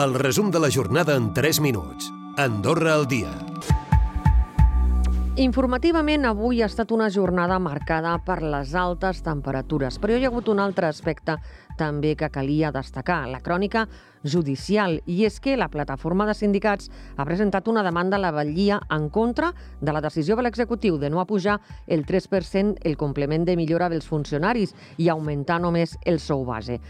El resum de la jornada en 3 minuts. Andorra al dia. Informativament, avui ha estat una jornada marcada per les altes temperatures, però hi ha hagut un altre aspecte també que calia destacar, la crònica judicial, i és que la plataforma de sindicats ha presentat una demanda a la Vallia en contra de la decisió de l'executiu de no apujar el 3% el complement de millora dels funcionaris i augmentar només el sou base.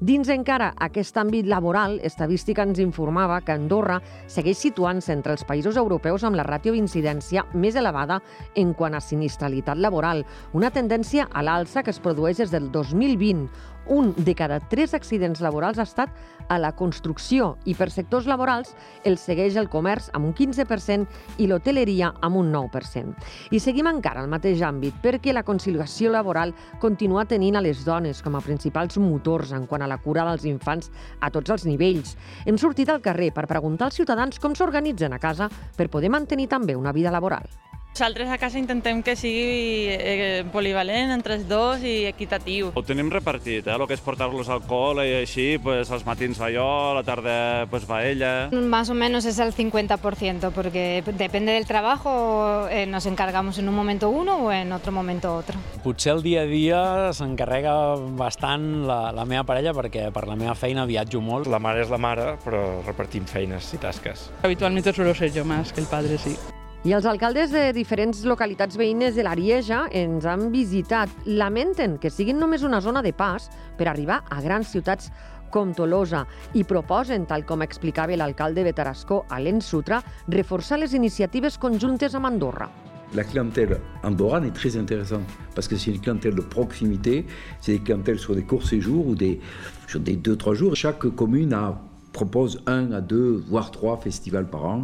Dins encara aquest àmbit laboral, Estadística ens informava que Andorra segueix situant-se entre els països europeus amb la ràtio d'incidència més elevada en quant a sinistralitat laboral, una tendència a l'alça que es produeix des del 2020. Un de cada tres accidents laborals ha estat a la construcció i per sectors laborals el segueix el comerç amb un 15% i l'hoteleria amb un 9%. I seguim encara al mateix àmbit perquè la conciliació laboral continua tenint a les dones com a principals motors en quant a la cura dels infants a tots els nivells. Hem sortit al carrer per preguntar als ciutadans com s'organitzen a casa per poder mantenir també una vida laboral. Nosaltres a casa intentem que sigui eh, polivalent entre els dos i equitatiu. Ho tenim repartit, eh? el que és portar-los alcohol i així, pues, als matins va jo, a la tarda pues, va ella. Más o menos es el 50%, porque depende del trabajo, eh, nos encargamos en un momento uno o en otro momento otro. Potser el dia a dia s'encarrega bastant la, la meva parella perquè per la meva feina viatjo molt. La mare és la mare, però repartim feines i tasques. Habitualmente suelo ser yo más que el padre, sí. I els alcaldes de diferents localitats veïnes de l'Arieja ens han visitat. Lamenten que siguin només una zona de pas per arribar a grans ciutats com Tolosa i proposen, tal com explicava l'alcalde de Tarascó, Alain Sutra, reforçar les iniciatives conjuntes amb Andorra. La clientèle andorrane est très intéressante parce que c'est une clientèle de proximité, c'est des clientèles sur des courts séjours ou des, sur des deux, trois jours. Chaque commune a propose un à deux, voire trois festivals par an.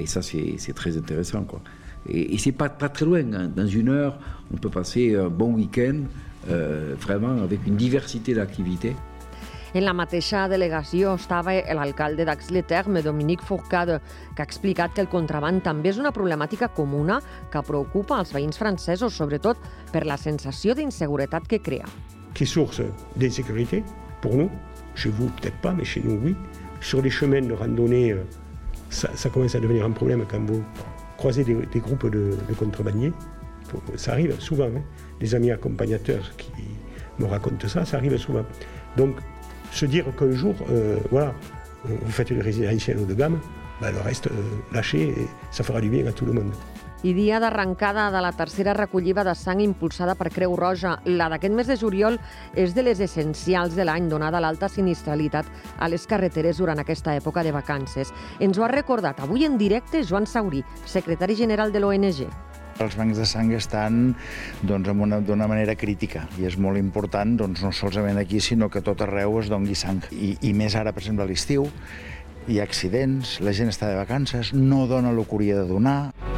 Et ça, c'est très intéressant. Quoi. Et, et c'est pas, pas très loin. Hein. Dans une heure, on peut passer un bon week-end, euh, vraiment avec une diversité d'activités. En la mateixa delegació estava l'alcalde d'Aix-le-Terme, Dominique Fourcade, que ha explicat que el contraband també és una problemàtica comuna que preocupa els veïns francesos, sobretot per la sensació d'inseguretat que crea. Qui source d'insécurité? Pour nous, chez vous? Peut-être pas, mais chez nous oui. Sur les chemins de randonnée, euh, ça, commence à devenir un problème quand vous croisez des, groupes de, de, contrebandiers. Ça arrive souvent. Hein. Des amis accompagnateurs qui me racontent ça, ça arrive souvent. Donc, se dire qu'un jour, euh, voilà, vous faites une résidentielle haut de gamme, ben, le reste, euh, lâchez et ça fera du bien à tout le monde. I dia d'arrencada de la tercera recollida de sang impulsada per Creu Roja. La d'aquest mes de juliol és de les essencials de l'any, donada l'alta sinistralitat a les carreteres durant aquesta època de vacances. Ens ho ha recordat avui en directe Joan Saurí, secretari general de l'ONG. Els bancs de sang estan doncs, manera crítica i és molt important doncs, no solament aquí sinó que tot arreu es dongui sang. I, i més ara, per exemple, a l'estiu, hi ha accidents, la gent està de vacances, no dona hauria de donar.